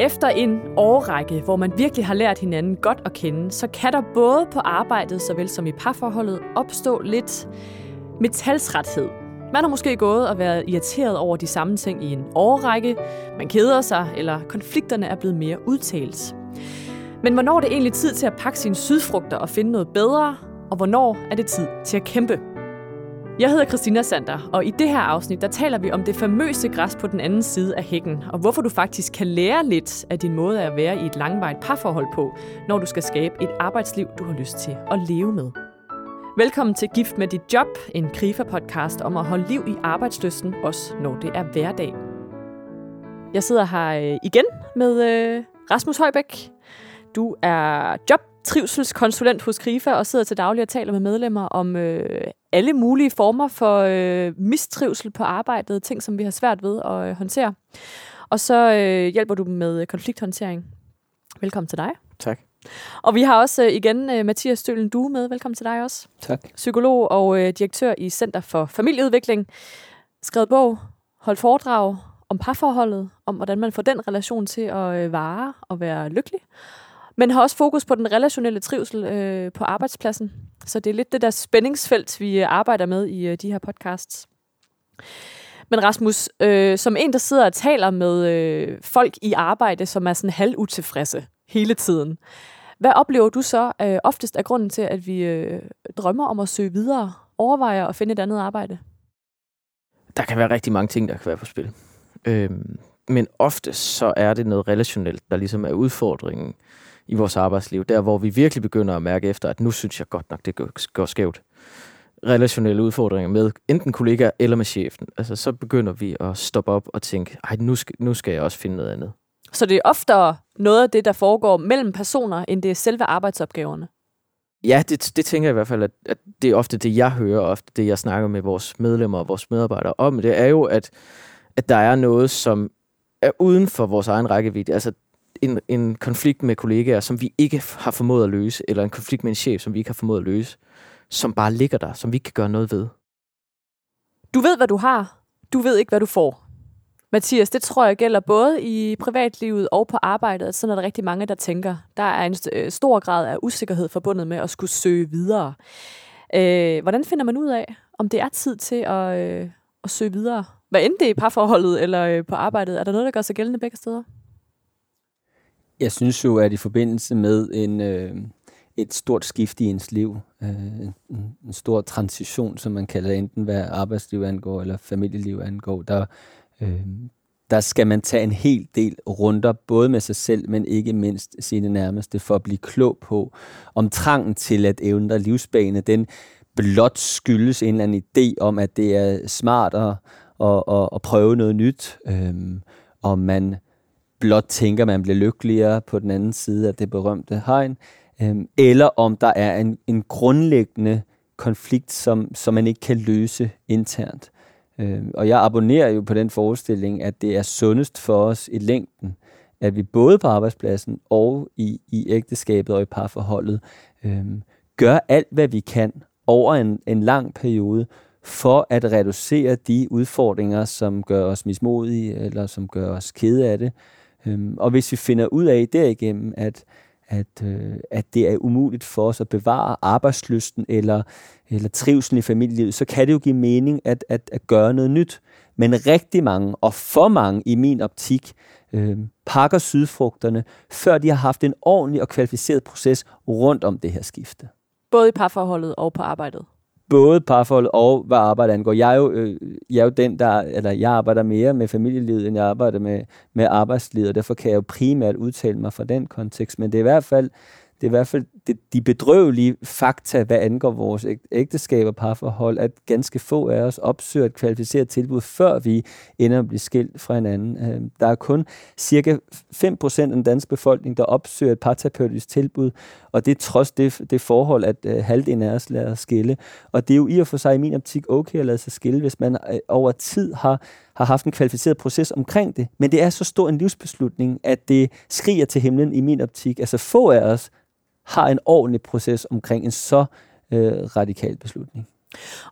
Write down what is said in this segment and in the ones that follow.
Efter en årrække, hvor man virkelig har lært hinanden godt at kende, så kan der både på arbejdet, såvel som i parforholdet, opstå lidt metalsrethed. Man har måske gået og været irriteret over de samme ting i en årrække, man keder sig, eller konflikterne er blevet mere udtalt. Men hvornår er det egentlig tid til at pakke sine sydfrugter og finde noget bedre, og hvornår er det tid til at kæmpe? Jeg hedder Christina Sander, og i det her afsnit, der taler vi om det famøse græs på den anden side af hækken, og hvorfor du faktisk kan lære lidt af din måde at være i et langvarigt parforhold på, når du skal skabe et arbejdsliv, du har lyst til at leve med. Velkommen til Gift med dit job, en KRIFA-podcast om at holde liv i arbejdsløsten, også når det er hverdag. Jeg sidder her øh, igen med øh, Rasmus Højbæk. Du er job jobtrivselskonsulent hos KRIFA og sidder til daglig og taler med medlemmer om øh, alle mulige former for øh, mistrivsel på arbejdet, ting som vi har svært ved at øh, håndtere. Og så øh, hjælper du med konflikthåndtering. Velkommen til dig. Tak. Og vi har også øh, igen øh, Mathias Stølen du med. Velkommen til dig også. Tak. Psykolog og øh, direktør i Center for Familieudvikling. Skrevet bog, holdt foredrag om parforholdet, om hvordan man får den relation til at øh, vare og være lykkelig. Men har også fokus på den relationelle trivsel øh, på arbejdspladsen. Så det er lidt det der spændingsfelt, vi øh, arbejder med i øh, de her podcasts. Men Rasmus, øh, som en, der sidder og taler med øh, folk i arbejde, som er sådan halvutilfredse hele tiden, hvad oplever du så øh, oftest af grunden til, at vi øh, drømmer om at søge videre, overvejer at finde et andet arbejde? Der kan være rigtig mange ting, der kan være på spil. Øhm, men ofte så er det noget relationelt, der ligesom er udfordringen i vores arbejdsliv. Der, hvor vi virkelig begynder at mærke efter, at nu synes jeg godt nok, det går, går skævt. Relationelle udfordringer med enten kollegaer eller med chefen. Altså, så begynder vi at stoppe op og tænke, ej, nu skal, nu skal jeg også finde noget andet. Så det er oftere noget af det, der foregår mellem personer, end det er selve arbejdsopgaverne? Ja, det, det tænker jeg i hvert fald, at, at det er ofte det, jeg hører, og ofte det, jeg snakker med vores medlemmer og vores medarbejdere om. Det er jo, at, at der er noget, som er uden for vores egen rækkevidde. Altså, en, en konflikt med kollegaer, som vi ikke har formået at løse, eller en konflikt med en chef, som vi ikke har formået at løse, som bare ligger der, som vi ikke kan gøre noget ved. Du ved, hvad du har. Du ved ikke, hvad du får. Mathias, det tror jeg gælder både i privatlivet og på arbejdet. Sådan er der rigtig mange, der tænker. Der er en øh, stor grad af usikkerhed forbundet med at skulle søge videre. Øh, hvordan finder man ud af, om det er tid til at, øh, at søge videre? Hvad end det er i parforholdet eller øh, på arbejdet, er der noget, der gør sig gældende begge steder? Jeg synes jo, at i forbindelse med en, øh, et stort skift i ens liv, øh, en, en stor transition, som man kalder enten hvad arbejdsliv angår eller familieliv angår, der, øh, der skal man tage en hel del runder, både med sig selv, men ikke mindst sine nærmeste, for at blive klog på, om trangen til at ændre livsbane, den blot skyldes en eller anden idé om, at det er smartere at, at, at prøve noget nyt, øh, om man blot tænker, man bliver lykkeligere på den anden side af det berømte hegn, øh, eller om der er en, en grundlæggende konflikt, som, som man ikke kan løse internt. Øh, og jeg abonnerer jo på den forestilling, at det er sundest for os i længden, at vi både på arbejdspladsen og i, i ægteskabet og i parforholdet øh, gør alt, hvad vi kan over en, en lang periode, for at reducere de udfordringer, som gør os mismodige, eller som gør os kede af det, Øhm, og hvis vi finder ud af derigennem, at, at, øh, at det er umuligt for os at bevare arbejdslysten eller, eller trivsel i familielivet, så kan det jo give mening at, at, at gøre noget nyt. Men rigtig mange, og for mange i min optik, øh, pakker sydfrugterne, før de har haft en ordentlig og kvalificeret proces rundt om det her skifte. Både i parforholdet og på arbejdet? Både parforhold og hvad arbejde angår. Jeg er jo, øh, jeg er jo den, der, eller jeg arbejder mere med familielivet, end jeg arbejder med, med arbejdslivet, og derfor kan jeg jo primært udtale mig fra den kontekst. Men det er i hvert fald, det er i hvert fald det, de bedrøvelige fakta, hvad angår vores ægteskab og parforhold, at ganske få af os opsøger et kvalificeret tilbud, før vi ender at blive skilt fra hinanden. Øh, der er kun cirka 5% af den danske befolkning, der opsøger et parterapeutisk tilbud, og det er trods det, det forhold, at øh, halvdelen af os lader skille. Og det er jo i og for sig i min optik okay at lade sig skille, hvis man øh, over tid har har haft en kvalificeret proces omkring det. Men det er så stor en livsbeslutning, at det skriger til himlen i min optik. Altså få af os har en ordentlig proces omkring en så øh, radikal beslutning.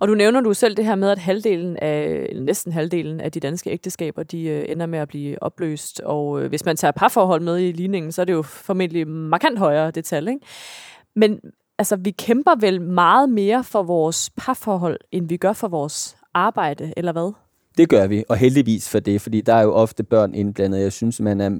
Og du nævner du selv det her med, at halvdelen af, næsten halvdelen af de danske ægteskaber, de øh, ender med at blive opløst. Og øh, hvis man tager parforhold med i ligningen, så er det jo formentlig markant højere det tal. Ikke? Men altså, vi kæmper vel meget mere for vores parforhold, end vi gør for vores arbejde, eller hvad? Det gør vi, og heldigvis for det, fordi der er jo ofte børn indblandet. Jeg synes, man, er,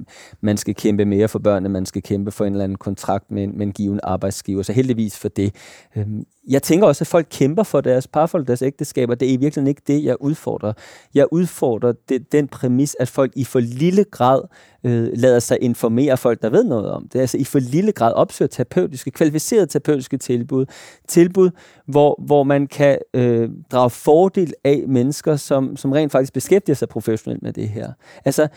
man skal kæmpe mere for børnene, man skal kæmpe for en eller anden kontrakt med en, med en given arbejdsgiver, så heldigvis for det. Øhm, jeg tænker også, at folk kæmper for deres parforhold, deres ægteskaber. Det er i virkeligheden ikke det, jeg udfordrer. Jeg udfordrer det, den præmis, at folk i for lille grad øh, lader sig informere folk, der ved noget om det. Altså i for lille grad opsøger terapeutiske, kvalificerede terapeutiske tilbud. Tilbud, hvor, hvor man kan øh, drage fordel af mennesker, som, som rent faktisk beskæftiger sig professionelt med det her. Altså,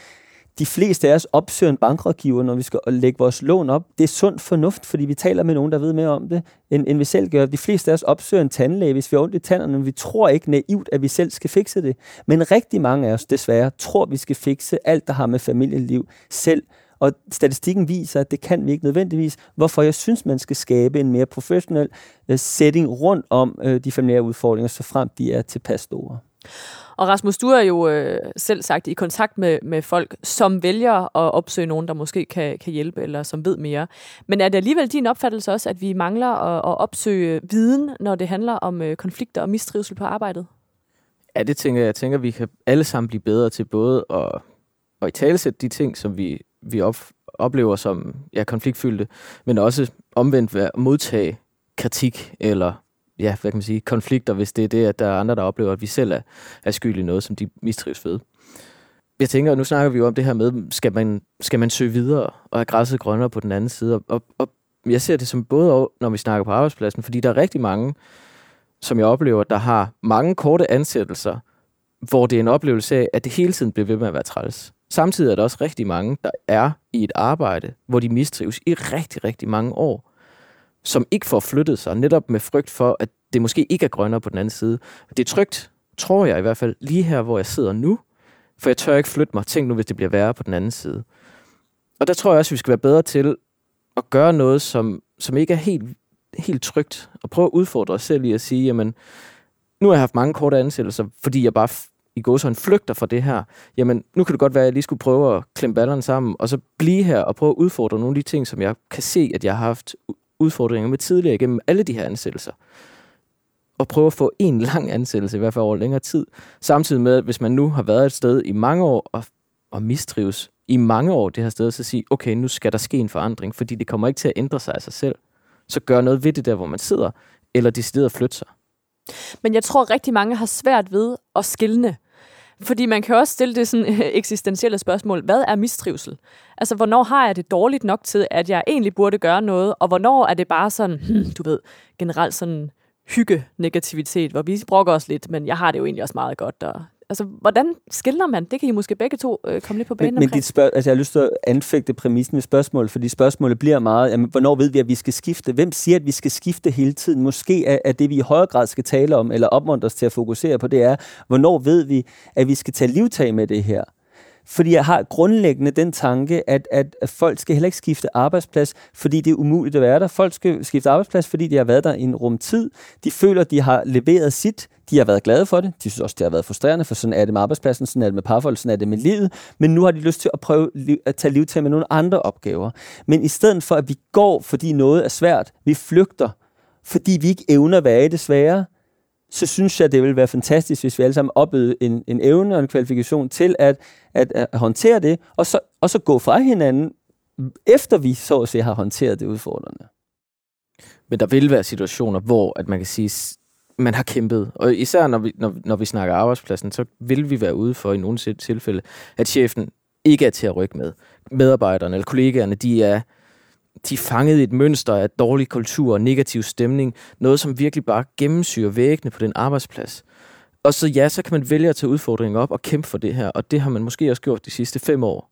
de fleste af os opsøger en bankrådgiver, når vi skal lægge vores lån op. Det er sund fornuft, fordi vi taler med nogen, der ved mere om det, end, end vi selv gør. De fleste af os opsøger en tandlæge, hvis vi har ondt i tænderne, men vi tror ikke naivt, at vi selv skal fikse det. Men rigtig mange af os desværre tror, vi skal fikse alt, der har med familieliv selv. Og statistikken viser, at det kan vi ikke nødvendigvis. Hvorfor jeg synes, man skal skabe en mere professionel øh, setting rundt om øh, de familiære udfordringer, så frem de er tilpas store. Og Rasmus, du er jo øh, selv sagt i kontakt med, med folk, som vælger at opsøge nogen, der måske kan, kan hjælpe, eller som ved mere. Men er det alligevel din opfattelse også, at vi mangler at, at opsøge viden, når det handler om øh, konflikter og mistrivsel på arbejdet? Ja, det tænker jeg. Jeg tænker, at vi kan alle sammen blive bedre til både at, at i talesætte de ting, som vi, vi op, oplever som ja, konfliktfyldte, men også omvendt at modtage kritik eller ja, hvad kan man sige, konflikter, hvis det er det, at der er andre, der oplever, at vi selv er, er skyld i noget, som de mistrives ved. Jeg tænker, nu snakker vi jo om det her med, skal man, skal man søge videre og have græsset grønnere på den anden side? Og, og jeg ser det som både, når vi snakker på arbejdspladsen, fordi der er rigtig mange, som jeg oplever, der har mange korte ansættelser, hvor det er en oplevelse af, at det hele tiden bliver ved med at være træls. Samtidig er der også rigtig mange, der er i et arbejde, hvor de mistrives i rigtig, rigtig mange år som ikke får flyttet sig, netop med frygt for, at det måske ikke er grønnere på den anden side. Det er trygt, tror jeg i hvert fald, lige her, hvor jeg sidder nu, for jeg tør ikke flytte mig. Tænk nu, hvis det bliver værre på den anden side. Og der tror jeg også, at vi skal være bedre til at gøre noget, som, som ikke er helt, helt trygt, og prøve at udfordre os selv i at sige, jamen, nu har jeg haft mange korte ansættelser, fordi jeg bare i går så en flygter fra det her, jamen nu kan det godt være, at jeg lige skulle prøve at klemme ballerne sammen, og så blive her og prøve at udfordre nogle af de ting, som jeg kan se, at jeg har haft udfordringer med tidligere igennem alle de her ansættelser. Og prøve at få en lang ansættelse, i hvert fald over længere tid. Samtidig med, at hvis man nu har været et sted i mange år og, og mistrives i mange år det her sted, så sige, okay, nu skal der ske en forandring, fordi det kommer ikke til at ændre sig af sig selv. Så gør noget ved det der, hvor man sidder, eller de steder flytte sig. Men jeg tror, rigtig mange har svært ved at skille fordi man kan også stille det sådan eksistentielle spørgsmål. Hvad er mistrivsel? Altså, hvornår har jeg det dårligt nok til, at jeg egentlig burde gøre noget? Og hvornår er det bare sådan, hmm, du ved, generelt sådan hygge-negativitet, hvor vi brokker os lidt, men jeg har det jo egentlig også meget godt, og altså, hvordan skiller man? Det kan I måske begge to øh, komme lidt på banen men, men dit spørg- altså, jeg har lyst til at anfægte præmissen med spørgsmål, fordi spørgsmålet bliver meget, jamen, hvornår ved vi, at vi skal skifte? Hvem siger, at vi skal skifte hele tiden? Måske er, er det, vi i højere grad skal tale om, eller opmuntre os til at fokusere på, det er, hvornår ved vi, at vi skal tage livtag med det her? Fordi jeg har grundlæggende den tanke, at, at, folk skal heller ikke skifte arbejdsplads, fordi det er umuligt at være der. Folk skal skifte arbejdsplads, fordi de har været der i en rum tid. De føler, de har leveret sit. De har været glade for det. De synes også, det har været frustrerende, for sådan er det med arbejdspladsen, sådan er det med parforhold, sådan er det med livet. Men nu har de lyst til at prøve at tage liv til med nogle andre opgaver. Men i stedet for, at vi går, fordi noget er svært, vi flygter, fordi vi ikke evner at være i det svære, så synes jeg, det ville være fantastisk, hvis vi alle sammen oplevede en, en evne og en kvalifikation til at, at, at håndtere det, og så, og så gå fra hinanden, efter vi så at sige har håndteret det udfordrende. Men der vil være situationer, hvor at man kan sige, man har kæmpet. Og især når vi, når, når vi snakker arbejdspladsen, så vil vi være ude for i nogle tilfælde, at chefen ikke er til at rykke med. Medarbejderne eller kollegaerne, de er de fangede et mønster af dårlig kultur og negativ stemning. Noget, som virkelig bare gennemsyrer væggene på den arbejdsplads. Og så ja, så kan man vælge at tage udfordringen op og kæmpe for det her. Og det har man måske også gjort de sidste fem år.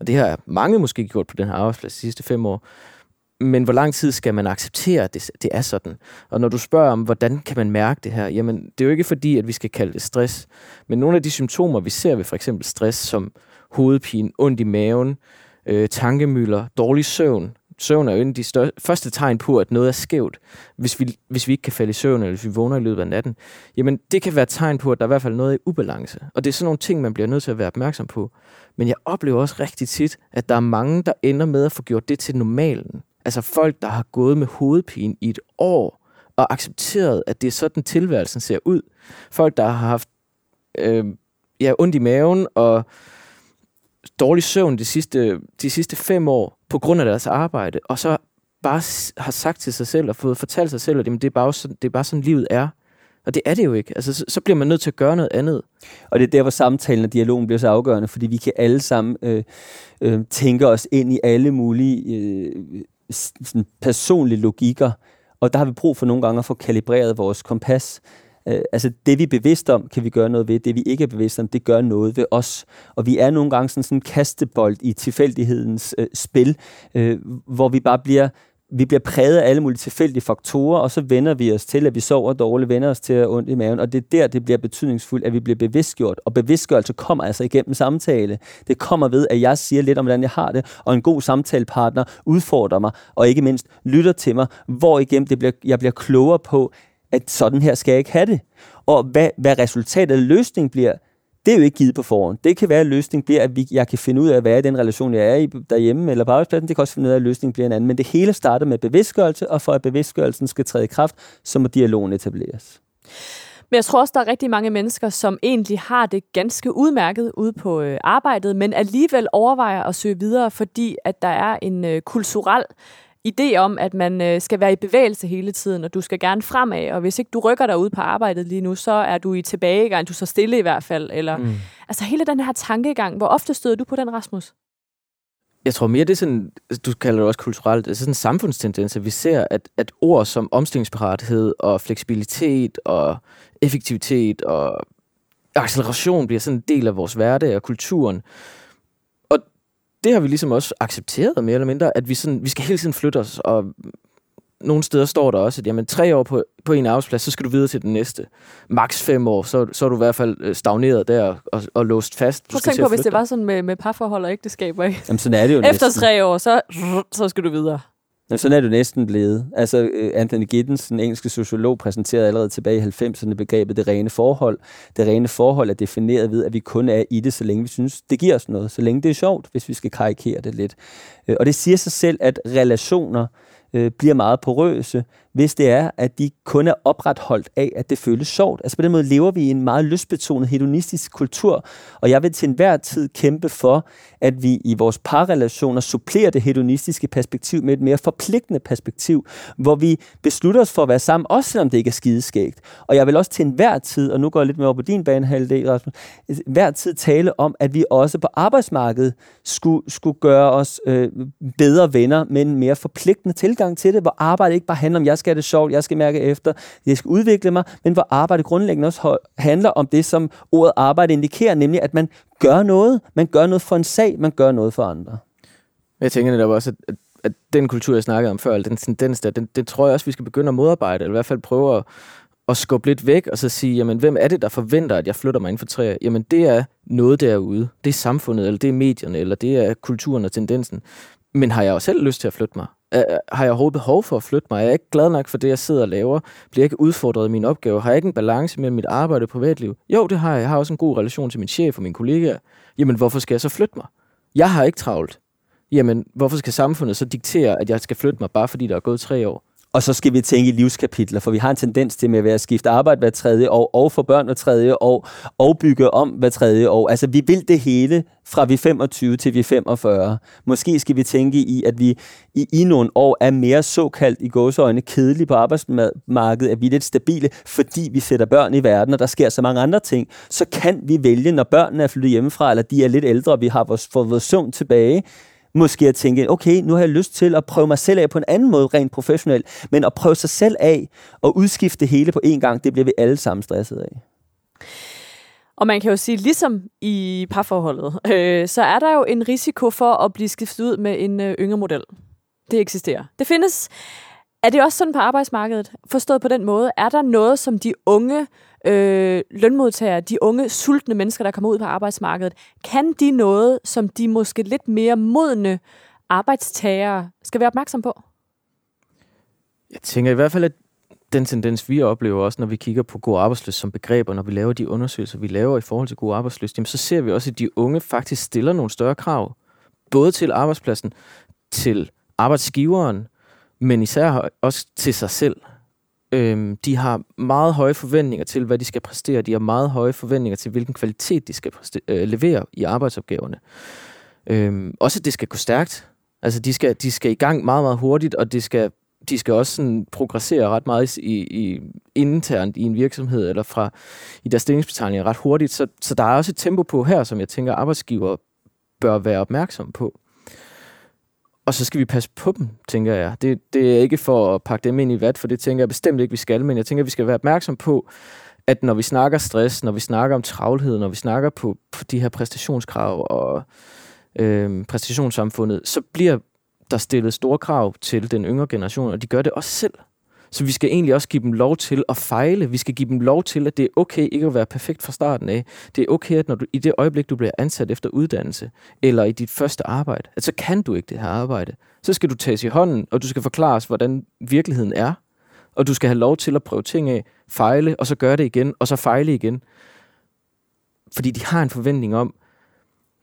Og det har mange måske gjort på den her arbejdsplads de sidste fem år. Men hvor lang tid skal man acceptere, at det, det er sådan? Og når du spørger om, hvordan kan man mærke det her? Jamen, det er jo ikke fordi, at vi skal kalde det stress. Men nogle af de symptomer, vi ser ved for eksempel stress, som hovedpine, ondt i maven, øh, tankemøller, dårlig søvn, søvn er jo en af de større, første tegn på, at noget er skævt, hvis vi, hvis vi ikke kan falde i søvn, eller hvis vi vågner i løbet af natten. Jamen, det kan være et tegn på, at der er i hvert fald noget i ubalance. Og det er sådan nogle ting, man bliver nødt til at være opmærksom på. Men jeg oplever også rigtig tit, at der er mange, der ender med at få gjort det til normalen. Altså folk, der har gået med hovedpine i et år, og accepteret, at det er sådan, tilværelsen ser ud. Folk, der har haft øh, ja, ondt i maven og dårlig søvn de sidste, de sidste fem år på grund af deres arbejde, og så bare har sagt til sig selv og fået fortalt sig selv, at jamen, det, er bare sådan, det er bare sådan, livet er. Og det er det jo ikke. Altså, så, så bliver man nødt til at gøre noget andet. Og det er der, hvor samtalen og dialogen bliver så afgørende, fordi vi kan alle sammen øh, øh, tænke os ind i alle mulige øh, sådan personlige logikker, og der har vi brug for nogle gange at få kalibreret vores kompas. Øh, altså det, vi er bevidste om, kan vi gøre noget ved. Det, vi ikke er bevidste om, det gør noget ved os. Og vi er nogle gange sådan, sådan en kastebold i tilfældighedens øh, spil, øh, hvor vi bare bliver vi bliver præget af alle mulige tilfældige faktorer, og så vender vi os til, at vi sover dårligt, vender os til at ondt i maven, og det er der, det bliver betydningsfuldt, at vi bliver bevidstgjort. Og bevidstgørelse kommer altså igennem samtale. Det kommer ved, at jeg siger lidt om, hvordan jeg har det, og en god samtalepartner udfordrer mig, og ikke mindst lytter til mig, hvor igennem det bliver, jeg bliver klogere på, at sådan her skal jeg ikke have det. Og hvad, hvad resultatet af løsningen bliver, det er jo ikke givet på forhånd. Det kan være, at løsningen bliver, at vi, jeg kan finde ud af hvad er den relation, jeg er i derhjemme eller på arbejdspladsen. Det kan også finde ud af, at løsningen bliver en anden. Men det hele starter med bevidstgørelse, og for at bevidstgørelsen skal træde i kraft, så må dialogen etableres. Men jeg tror også, der er rigtig mange mennesker, som egentlig har det ganske udmærket ude på øh, arbejdet, men alligevel overvejer at søge videre, fordi at der er en øh, kulturel idé om, at man øh, skal være i bevægelse hele tiden, og du skal gerne fremad, og hvis ikke du rykker dig ud på arbejdet lige nu, så er du i tilbagegang, du så stille i hvert fald. Eller, mm. Altså hele den her tankegang, hvor ofte støder du på den, Rasmus? Jeg tror mere, det er sådan, du kalder det også kulturelt, det er sådan en samfundstendens, at vi ser, at, at ord som omstillingsparathed og fleksibilitet og effektivitet og acceleration bliver sådan en del af vores hverdag og kulturen det har vi ligesom også accepteret mere eller mindre, at vi, sådan, vi skal hele tiden flytte os, og nogle steder står der også, at jamen, tre år på, på en arbejdsplads, så skal du videre til den næste. Max fem år, så, så er du i hvert fald øh, stagneret der og, og låst fast. Du Prøv tænk på, hvis det var sådan med, med parforhold og ægteskaber, ikke? Jamen, sådan er det jo Efter næsten. tre år, så, så skal du videre. Jamen, sådan er det næsten blevet. Altså, øh, Anthony Giddens, den engelske sociolog, præsenterede allerede tilbage i 90'erne begrebet det rene forhold. Det rene forhold er defineret ved, at vi kun er i det, så længe vi synes, det giver os noget. Så længe det er sjovt, hvis vi skal karikere det lidt. Øh, og det siger sig selv, at relationer øh, bliver meget porøse, hvis det er, at de kun er opretholdt af, at det føles sjovt. Altså på den måde lever vi i en meget lystbetonet hedonistisk kultur, og jeg vil til enhver tid kæmpe for, at vi i vores parrelationer supplerer det hedonistiske perspektiv med et mere forpligtende perspektiv, hvor vi beslutter os for at være sammen, også selvom det ikke er skideskægt. Og jeg vil også til enhver tid, og nu går jeg lidt mere over på din bane, Halde, Rasmus, hver tid tale om, at vi også på arbejdsmarkedet skulle, skulle gøre os øh, bedre venner med en mere forpligtende tilgang til det, hvor arbejde ikke bare handler om, jeg skal have det sjovt, jeg skal mærke efter, jeg skal udvikle mig, men hvor arbejde grundlæggende også handler om det, som ordet arbejde indikerer, nemlig at man gør noget, man gør noget for en sag, man gør noget for andre. Jeg tænker netop også, at, at den kultur, jeg snakkede om før, den tendens der, den, den tror jeg også, vi skal begynde at modarbejde, eller i hvert fald prøve at, at skubbe lidt væk, og så sige, jamen, hvem er det, der forventer, at jeg flytter mig inden for træer? Jamen, det er noget derude. Det er samfundet, eller det er medierne, eller det er kulturen og tendensen. Men har jeg jo selv lyst til at flytte mig? har jeg overhovedet behov for at flytte mig? Er jeg ikke glad nok for det, jeg sidder og laver? Bliver jeg ikke udfordret i min opgave? Har jeg ikke en balance mellem mit arbejde og privatliv? Jo, det har jeg. Jeg har også en god relation til min chef og mine kollegaer. Jamen, hvorfor skal jeg så flytte mig? Jeg har ikke travlt. Jamen, hvorfor skal samfundet så diktere, at jeg skal flytte mig, bare fordi der er gået tre år? Og så skal vi tænke i livskapitler, for vi har en tendens til med at være at skifte arbejde hver tredje år, og få børn hver tredje år, og bygge om hver tredje år. Altså, vi vil det hele fra vi 25 til vi 45. Måske skal vi tænke i, at vi i, i nogle år er mere såkaldt i gåseøjne kedelige på arbejdsmarkedet, at vi er lidt stabile, fordi vi sætter børn i verden, og der sker så mange andre ting. Så kan vi vælge, når børnene er flyttet hjemmefra, eller de er lidt ældre, og vi har vores, fået vores søvn tilbage, måske at tænke, okay, nu har jeg lyst til at prøve mig selv af på en anden måde, rent professionelt, men at prøve sig selv af og udskifte det hele på én gang, det bliver vi alle sammen stresset af. Og man kan jo sige, ligesom i parforholdet, øh, så er der jo en risiko for at blive skiftet ud med en øh, yngre model. Det eksisterer. Det findes. Er det også sådan på arbejdsmarkedet? Forstået på den måde, er der noget, som de unge øh, lønmodtagere, de unge, sultne mennesker, der kommer ud på arbejdsmarkedet, kan de noget, som de måske lidt mere modne arbejdstagere skal være opmærksom på? Jeg tænker i hvert fald, at den tendens, vi oplever også, når vi kigger på god arbejdsløs som begreb, og når vi laver de undersøgelser, vi laver i forhold til god arbejdsløs, jamen, så ser vi også, at de unge faktisk stiller nogle større krav, både til arbejdspladsen, til arbejdsgiveren, men især også til sig selv. Øhm, de har meget høje forventninger til, hvad de skal præstere. De har meget høje forventninger til, hvilken kvalitet de skal præstere, øh, levere i arbejdsopgaverne. Øhm, også at det skal gå stærkt. Altså, de skal, de skal i gang meget, meget hurtigt, og det skal de skal også sådan progressere ret meget i, i, internt i en virksomhed, eller fra i deres stillingsbetegninger ret hurtigt. Så, så der er også et tempo på her, som jeg tænker, arbejdsgiver bør være opmærksom på. Og så skal vi passe på dem, tænker jeg. Det, det er ikke for at pakke dem ind i vat, for det tænker jeg bestemt ikke, vi skal, men jeg tænker, vi skal være opmærksom på, at når vi snakker stress, når vi snakker om travlhed, når vi snakker på, på de her præstationskrav og øh, præstationssamfundet, så bliver der stillet store krav til den yngre generation, og de gør det også selv. Så vi skal egentlig også give dem lov til at fejle. Vi skal give dem lov til, at det er okay ikke at være perfekt fra starten af. Det er okay, at når du, i det øjeblik, du bliver ansat efter uddannelse, eller i dit første arbejde, at så kan du ikke det her arbejde. Så skal du tages i hånden, og du skal forklares, hvordan virkeligheden er. Og du skal have lov til at prøve ting af, fejle, og så gøre det igen, og så fejle igen. Fordi de har en forventning om,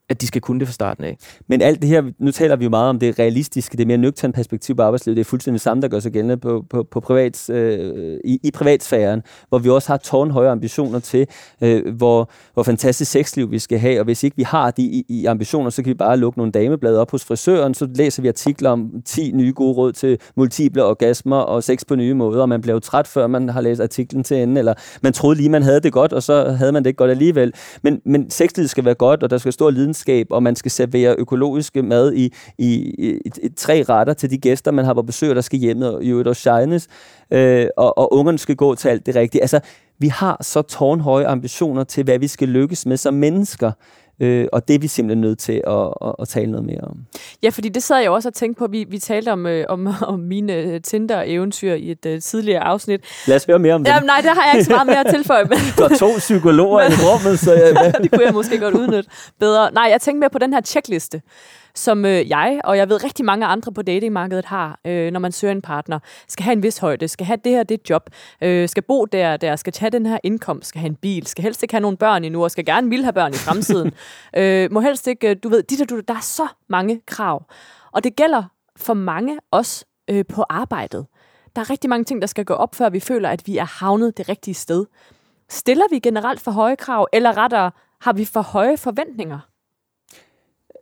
at de skal kunne det fra starten af. Men alt det her, nu taler vi jo meget om det realistiske, det mere nøgterne perspektiv på arbejdslivet, det er fuldstændig samme, der gør sig gældende på, på, på privats, øh, i, i privatsfæren, hvor vi også har tårnhøje ambitioner til, øh, hvor, hvor fantastisk sexliv vi skal have, og hvis ikke vi har de i, i ambitioner, så kan vi bare lukke nogle dameblade op hos frisøren, så læser vi artikler om 10 nye gode råd til multiple orgasmer og sex på nye måder, og man bliver jo træt, før man har læst artiklen til ende, eller man troede lige, man havde det godt, og så havde man det ikke godt alligevel. Men, men sexlivet skal være godt, og der skal stå liden landskab, og man skal servere økologiske mad i, i, i, i tre retter til de gæster, man har på besøg, der skal hjemme, og i øvrigt også shines, øh, og, og ungerne skal gå til alt det rigtige. Altså, vi har så tårnhøje ambitioner til, hvad vi skal lykkes med som mennesker. Øh, og det er vi simpelthen nødt til at, at, at tale noget mere om. Ja, fordi det sad jeg også og tænkte på. Vi, vi talte om, øh, om, om mine øh, Tinder-eventyr i et uh, tidligere afsnit. Lad os høre mere om det. Jamen, nej, det har jeg ikke så meget mere at tilføje. Men du har to psykologer men, i rummet, så jeg... det kunne jeg måske godt udnytte bedre. Nej, jeg tænkte mere på den her checkliste som øh, jeg, og jeg ved rigtig mange andre på datingmarkedet har, øh, når man søger en partner, skal have en vis højde, skal have det her, det job, øh, skal bo der, der, skal tage den her indkomst, skal have en bil, skal helst ikke have nogle børn endnu, og skal gerne vil have børn i fremtiden. øh, må helst ikke, øh, du ved, der, du, der er så mange krav. Og det gælder for mange også øh, på arbejdet. Der er rigtig mange ting, der skal gå op, før vi føler, at vi er havnet det rigtige sted. Stiller vi generelt for høje krav, eller rettere har vi for høje forventninger?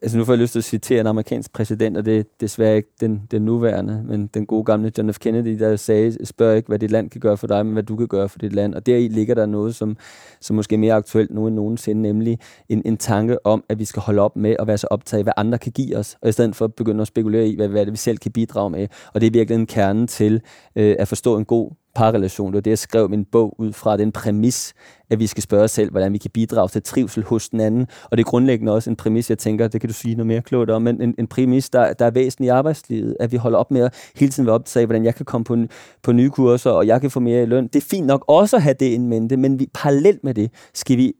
Altså nu får jeg lyst til at citere en amerikansk præsident, og det er desværre ikke den, den nuværende, men den gode gamle John F. Kennedy, der sagde, spørg ikke, hvad dit land kan gøre for dig, men hvad du kan gøre for dit land. Og deri ligger der noget, som, som måske er mere aktuelt nu end nogensinde, nemlig en, en tanke om, at vi skal holde op med at være så optaget af, hvad andre kan give os, og i stedet for at begynde at spekulere i, hvad, hvad det vi selv kan bidrage med. Og det er virkelig en kerne til øh, at forstå en god parrelation. Det var det, jeg skrev min bog ud fra den præmis, at vi skal spørge os selv, hvordan vi kan bidrage til trivsel hos den anden. Og det er grundlæggende også en præmis, jeg tænker, det kan du sige noget mere klogt om, men en, en præmis, der, der er væsentlig i arbejdslivet, at vi holder op med at hele tiden være optaget af, hvordan jeg kan komme på, på nye kurser, og jeg kan få mere i løn. Det er fint nok også at have det in mente, men vi, parallelt med det skal vi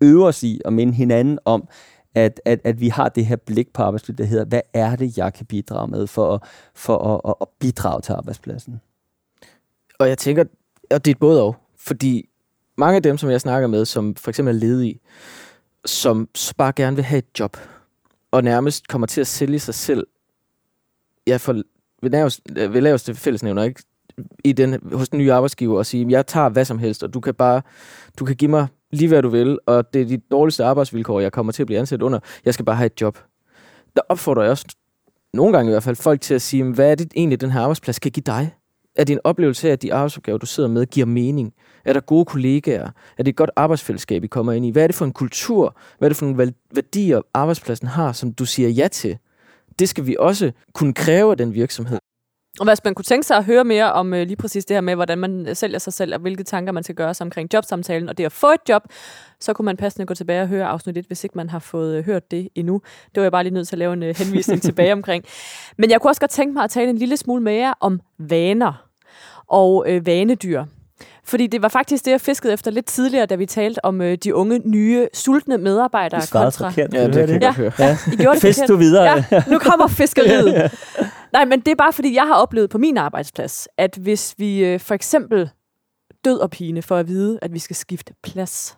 øve os i at minde hinanden om, at, at, at vi har det her blik på arbejdslivet, der hedder, hvad er det, jeg kan bidrage med for, for at, at, at bidrage til arbejdspladsen? Og jeg tænker, at det er både og. Fordi mange af dem, som jeg snakker med, som for eksempel er ledige, som bare gerne vil have et job, og nærmest kommer til at sælge sig selv, ja, for ved laveste, øh, ved laveste fællesnævner, ikke? I den, hos den nye arbejdsgiver og sige, jeg tager hvad som helst, og du kan bare, du kan give mig lige hvad du vil, og det er de dårligste arbejdsvilkår, jeg kommer til at blive ansat under. Jeg skal bare have et job. Der opfordrer jeg også, nogle gange i hvert fald, folk til at sige, hvad er det egentlig, den her arbejdsplads kan give dig? Er en oplevelse af, at de arbejdsopgaver, du sidder med, giver mening? Er der gode kollegaer? Er det et godt arbejdsfællesskab, I kommer ind i? Hvad er det for en kultur? Hvad er det for nogle værdier, arbejdspladsen har, som du siger ja til? Det skal vi også kunne kræve af den virksomhed. Og hvis man kunne tænke sig at høre mere om øh, lige præcis det her med, hvordan man sælger sig selv, og hvilke tanker man skal gøre sig omkring jobsamtalen, og det at få et job, så kunne man passende gå tilbage og høre afsnit 1, hvis ikke man har fået øh, hørt det endnu. Det var jeg bare lige nødt til at lave en øh, henvisning tilbage omkring. Men jeg kunne også godt tænke mig at tale en lille smule mere om vaner og øh, vanedyr. Fordi det var faktisk det, jeg fiskede efter lidt tidligere, da vi talte om øh, de unge, nye, sultne medarbejdere. Du svarede kontra... forkert. Ja, det kan jeg Ja. høre. Ja. I gjorde det Fisk du videre. Ja, nu kommer fiskeriet. Nej, men det er bare fordi, jeg har oplevet på min arbejdsplads, at hvis vi øh, for eksempel død og pine for at vide, at vi skal skifte plads,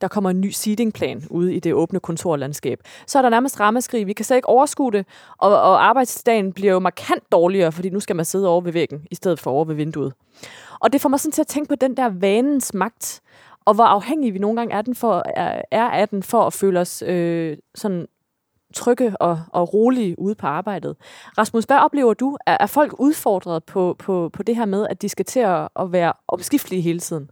der kommer en ny seatingplan ude i det åbne kontorlandskab, så er der nærmest rammeskrig. Vi kan slet ikke overskue det, og, og arbejdsdagen bliver jo markant dårligere, fordi nu skal man sidde over ved væggen, i stedet for over ved vinduet. Og det får mig sådan til at tænke på den der vanens magt, og hvor afhængige vi nogle gange er, den for, er, er af den for at føle os øh, sådan trygge og, og rolige ude på arbejdet. Rasmus, hvad oplever du? Er, er folk udfordret på, på, på det her med, at de skal til at, at være omskiftelige hele tiden?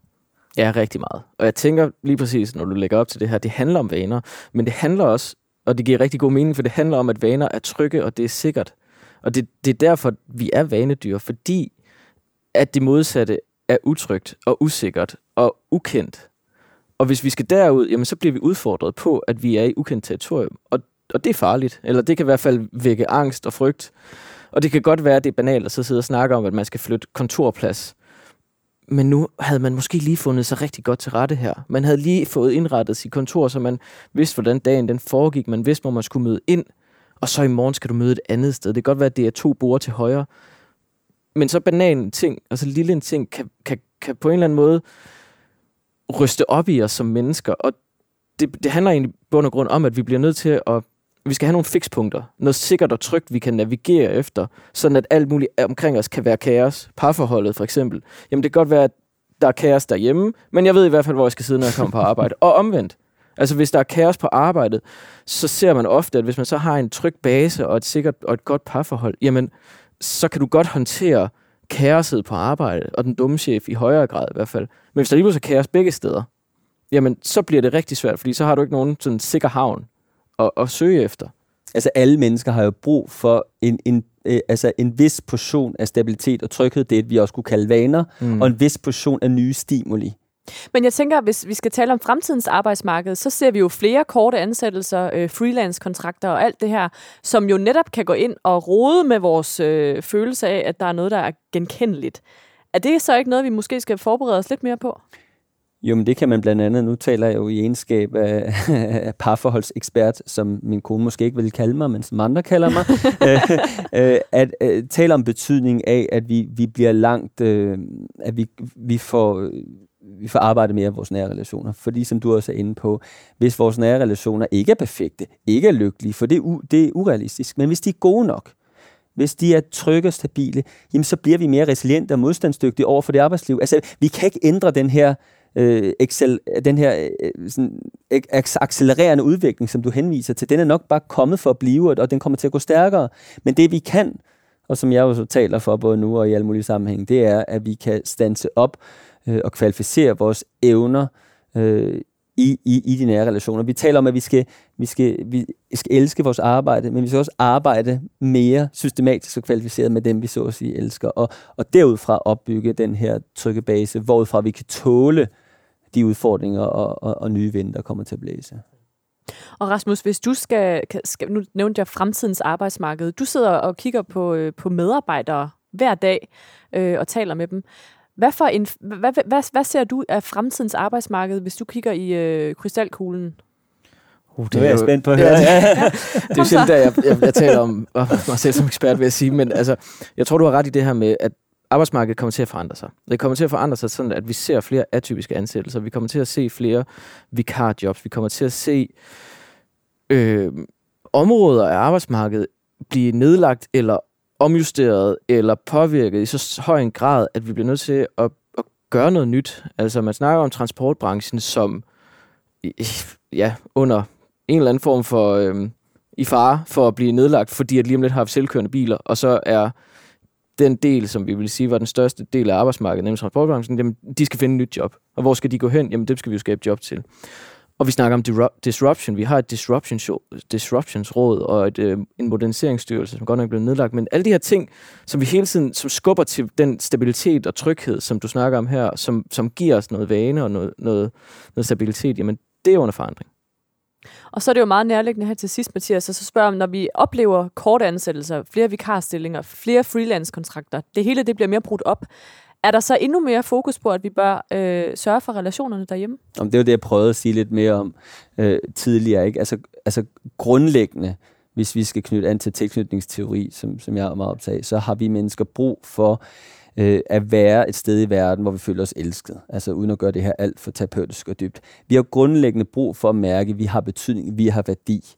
Ja, rigtig meget. Og jeg tænker lige præcis, når du lægger op til det her, det handler om vaner, men det handler også, og det giver rigtig god mening, for det handler om, at vaner er trygge, og det er sikkert. Og det, det er derfor, vi er vanedyr, fordi at det modsatte er utrygt og usikkert og ukendt. Og hvis vi skal derud, jamen så bliver vi udfordret på, at vi er i ukendt territorium. Og, og det er farligt. Eller det kan i hvert fald vække angst og frygt. Og det kan godt være, at det er banalt at så sidde og snakke om, at man skal flytte kontorplads. Men nu havde man måske lige fundet sig rigtig godt til rette her. Man havde lige fået indrettet sit kontor, så man vidste, hvordan dagen den foregik. Man vidste, hvor man skulle møde ind. Og så i morgen skal du møde et andet sted. Det kan godt være, at det er to borde til højre. Men så banan ting, og så lille en ting, kan, kan, kan på en eller anden måde ryste op i os som mennesker. Og det, det handler egentlig bund og grund om, at vi bliver nødt til at vi skal have nogle fikspunkter. Noget sikkert og trygt, vi kan navigere efter, sådan at alt muligt omkring os kan være kaos. Parforholdet for eksempel. Jamen det kan godt være, at der er kaos derhjemme, men jeg ved i hvert fald, hvor jeg skal sidde, når jeg kommer på arbejde. Og omvendt. Altså hvis der er kaos på arbejdet, så ser man ofte, at hvis man så har en tryg base og et sikkert og et godt parforhold, jamen så kan du godt håndtere kaoset på arbejdet, og den dumme chef i højere grad i hvert fald. Men hvis der lige pludselig er kaos begge steder, jamen så bliver det rigtig svært, fordi så har du ikke nogen sådan sikker havn at, at søge efter. Altså alle mennesker har jo brug for en, en, øh, altså en vis portion af stabilitet og tryghed, det vi også kunne kalde vaner, mm. og en vis portion af nye stimuli. Men jeg tænker, hvis vi skal tale om fremtidens arbejdsmarked, så ser vi jo flere korte ansættelser, øh, freelance-kontrakter og alt det her, som jo netop kan gå ind og rode med vores øh, følelse af, at der er noget, der er genkendeligt. Er det så ikke noget, vi måske skal forberede os lidt mere på? Jo, men det kan man blandt andet, nu taler jeg jo i egenskab af, af parforholdsekspert, som min kone måske ikke vil kalde mig, men som andre kalder mig, øh, øh, at øh, tale om betydning af, at vi, vi bliver langt, øh, at vi, vi får... Vi får arbejdet mere af vores nære relationer. Fordi som du også er inde på, hvis vores nære relationer ikke er perfekte, ikke er lykkelige, for det er, u- det er urealistisk, men hvis de er gode nok, hvis de er trygge og stabile, jamen så bliver vi mere resiliente og modstandsdygtige over for det arbejdsliv. Altså, vi kan ikke ændre den her øh, øh, excel, øh, den her øh, sådan, ac- accelererende udvikling, som du henviser til. Den er nok bare kommet for at blive, og den kommer til at gå stærkere. Men det vi kan, og som jeg jo så taler for både nu og i alle mulige sammenhæng, det er, at vi kan stanse op øh, og kvalificere vores evner øh, i, i, i de nære relationer. Vi taler om, at vi skal, vi, skal, vi skal elske vores arbejde, men vi skal også arbejde mere systematisk og kvalificeret med dem, vi så at sige elsker. Og, og derudfra opbygge den her trygge base, hvorudfra vi kan tåle de udfordringer og, og, og nye vind, der kommer til at blæse. Og Rasmus, hvis du skal, skal nu nævnte jeg fremtidens arbejdsmarked. Du sidder og kigger på, øh, på medarbejdere hver dag øh, og taler med dem. Hvad, for en, hvad, hvad, hvad, ser du af fremtidens arbejdsmarked, hvis du kigger i øh, krystalkuglen? Uh, Det er jeg spændt på at Ja, høre. det, Ja. det er jo sjældent, at jeg, jeg, jeg taler om, om mig selv som ekspert, vil jeg sige, men altså, jeg tror, du har ret i det her med, at arbejdsmarkedet kommer til at forandre sig. Det kommer til at forandre sig sådan, at vi ser flere atypiske ansættelser. Vi kommer til at se flere vikarjobs. Vi kommer til at se øh, områder af arbejdsmarkedet blive nedlagt eller omjusteret eller påvirket i så høj en grad, at vi bliver nødt til at, at gøre noget nyt. Altså man snakker om transportbranchen som ja, under en eller anden form for øh, i fare for at blive nedlagt, fordi at lige om lidt har vi selvkørende biler, og så er den del, som vi vil sige var den største del af arbejdsmarkedet, nemlig transportbranchen, jamen, de skal finde et nyt job. Og hvor skal de gå hen? Jamen, dem skal vi jo skabe job til. Og vi snakker om disruption. Vi har et disruption show, disruptionsråd og et, øh, en moderniseringsstyrelse, som godt nok er blevet nedlagt. Men alle de her ting, som vi hele tiden som skubber til den stabilitet og tryghed, som du snakker om her, som, som giver os noget vane og noget, noget, noget stabilitet, jamen det er under forandring. Og så er det jo meget nærliggende her til sidst, Mathias, og så spørger om, når vi oplever korte ansættelser, flere vikarstillinger, flere freelance-kontrakter, det hele det bliver mere brudt op. Er der så endnu mere fokus på, at vi bør øh, sørge for relationerne derhjemme? Om det var det, jeg prøvede at sige lidt mere om øh, tidligere. Ikke? Altså, altså grundlæggende, hvis vi skal knytte an til tilknytningsteori, som, som jeg er meget optaget så har vi mennesker brug for øh, at være et sted i verden, hvor vi føler os elsket. Altså uden at gøre det her alt for terapeutisk og dybt. Vi har grundlæggende brug for at mærke, at vi har betydning, vi har værdi.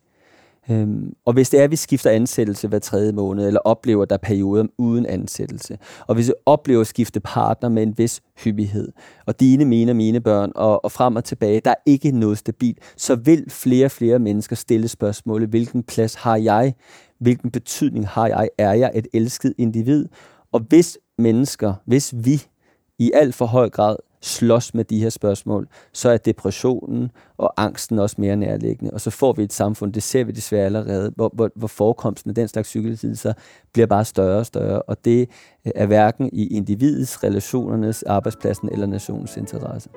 Øhm, og hvis det er, at vi skifter ansættelse hver tredje måned, eller oplever, at der er perioder uden ansættelse, og hvis vi oplever at skifte partner med en vis hyppighed, og dine, mine og mine børn, og, og frem og tilbage, der er ikke noget stabilt, så vil flere og flere mennesker stille spørgsmålet, hvilken plads har jeg? Hvilken betydning har jeg? Er jeg et elsket individ? Og hvis mennesker, hvis vi i alt for høj grad slås med de her spørgsmål, så er depressionen og angsten også mere nærliggende. Og så får vi et samfund, det ser vi desværre allerede, hvor, hvor, hvor forekomsten af den slags psykelidelser bliver bare større og større. Og det øh, er hverken i individets, relationernes, arbejdspladsen eller nationens interesse.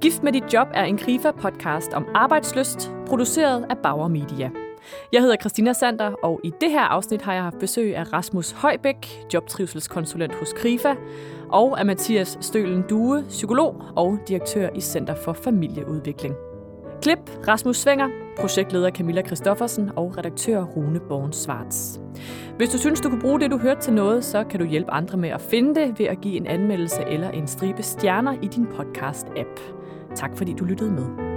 Gift med dit job er en Grifa-podcast om arbejdsløst, produceret af Bauer Media. Jeg hedder Christina Sander, og i det her afsnit har jeg haft besøg af Rasmus Højbæk, jobtrivselskonsulent hos Krifa, og af Mathias Stølen Due, psykolog og direktør i Center for Familieudvikling. Klip Rasmus Svinger, projektleder Camilla Christoffersen og redaktør Rune Born Svarts. Hvis du synes, du kunne bruge det, du hørte til noget, så kan du hjælpe andre med at finde det ved at give en anmeldelse eller en stribe stjerner i din podcast-app. Tak fordi du lyttede med.